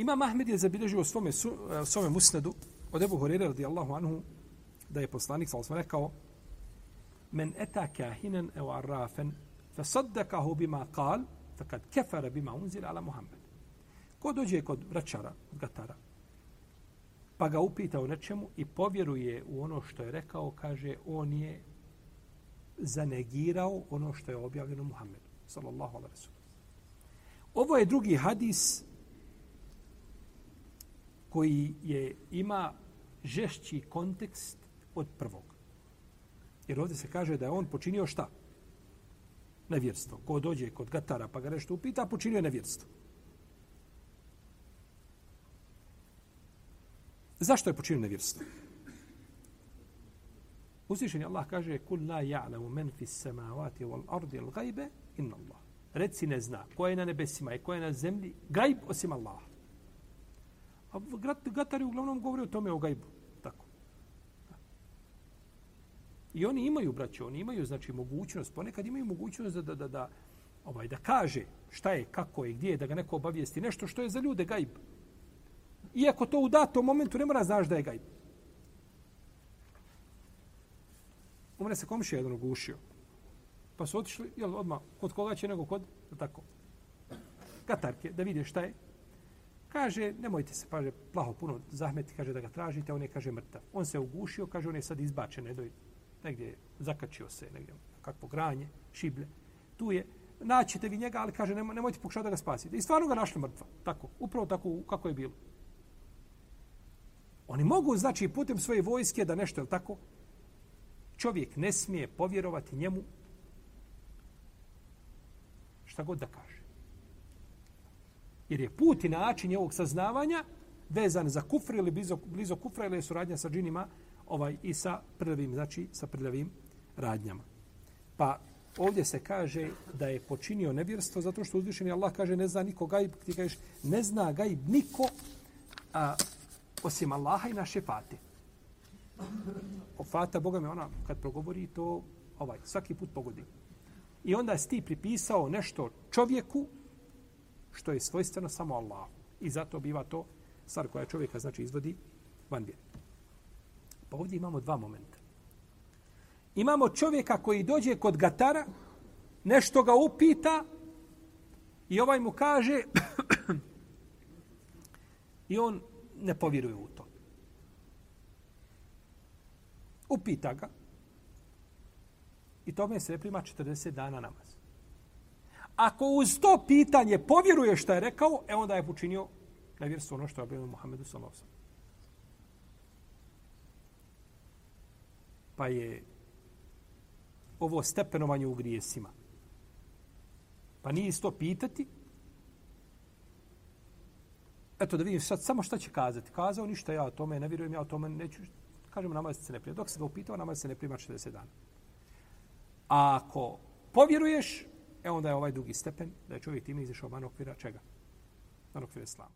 Ima Ahmed je zabilježio u svome, su, e, svome musnedu od Ebu Horeira radijallahu anhu da je poslanik sa osma rekao men eta kahinen evo arrafen fa saddakahu bima kal fe kad kefara bima unzir ala Muhammed. Ko dođe kod vraćara, od gatara, pa ga upita o nečemu i povjeruje u ono što je rekao, kaže, on je zanegirao ono što je objavljeno Muhammedu, sallallahu alaihi wa Ovo je drugi hadis koji je ima žešći kontekst od prvog. Jer ovdje se kaže da je on počinio šta? Nevjerstvo. Ko dođe kod gatara pa ga nešto upita, počinio nevjerstvo. Zašto je počinio nevjerstvo? Uzvišen Allah kaže kul la ja'lamu men fi samavati wal ardi al gajbe inna Allah. Reci ne zna ko je na nebesima i ko je na zemlji gajb osim Allah. A gatari uglavnom govore o tome o gajbu. Tako. I oni imaju, braće, oni imaju, znači, mogućnost, ponekad imaju mogućnost da, da, da, da, ovaj, da kaže šta je, kako je, gdje je, da ga neko obavijesti nešto što je za ljude gajb. Iako to u datom momentu ne mora znaš da je gajb. U mene se komšija jedan ugušio. Pa su otišli, jel, odmah, kod koga će nego kod, tako, katarke, da vide šta je. Kaže, nemojte se, paže, plaho puno zahmeti, kaže da ga tražite, on je, kaže, mrtav. On se ugušio, kaže, on je sad izbačen, ne doj, negdje zakačio se, negdje, kakvo granje, šible. Tu je, naćete vi njega, ali kaže, nemoj, nemojte pokušati da ga spasite. I stvarno ga našli mrtva, tako, upravo tako kako je bilo. Oni mogu, znači, putem svoje vojske da nešto, je tako, čovjek ne smije povjerovati njemu šta god da kaže. Jer je put i način ovog saznavanja vezan za kufr ili blizo, blizo kufra ili je suradnja sa džinima ovaj, i sa prljavim, znači sa prljavim radnjama. Pa ovdje se kaže da je počinio nevjerstvo zato što uzvišeni Allah kaže ne zna niko gajb, ti kažeš ne zna gajb niko a, osim Allaha i naše fate. O fata, Boga me ona, kad progovori to, ovaj, svaki put pogodi. I onda si ti pripisao nešto čovjeku što je svojstveno samo Allahu. I zato biva to stvar koja čovjeka znači izvodi van vjeri. Pa ovdje imamo dva momenta. Imamo čovjeka koji dođe kod gatara, nešto ga upita i ovaj mu kaže i on ne povjeruje u to. Upita ga i tome se prima 40 dana namaz. Ako uz to pitanje povjeruje što je rekao, e onda je počinio nevjerstvo ono što je objavio Muhammedu sallallahu Pa je ovo stepenovanje u grijesima. Pa nije isto pitati, eto da vidim sad samo šta će kazati. Kazao ništa ja o tome, ne vjerujem ja o tome, neću, kažemo namaz se ne prima. Dok se ga upitao, namaz se ne prima 60 dana. A ako povjeruješ, e onda je ovaj drugi stepen, da je čovjek time izišao van okvira čega? Van okvira islama.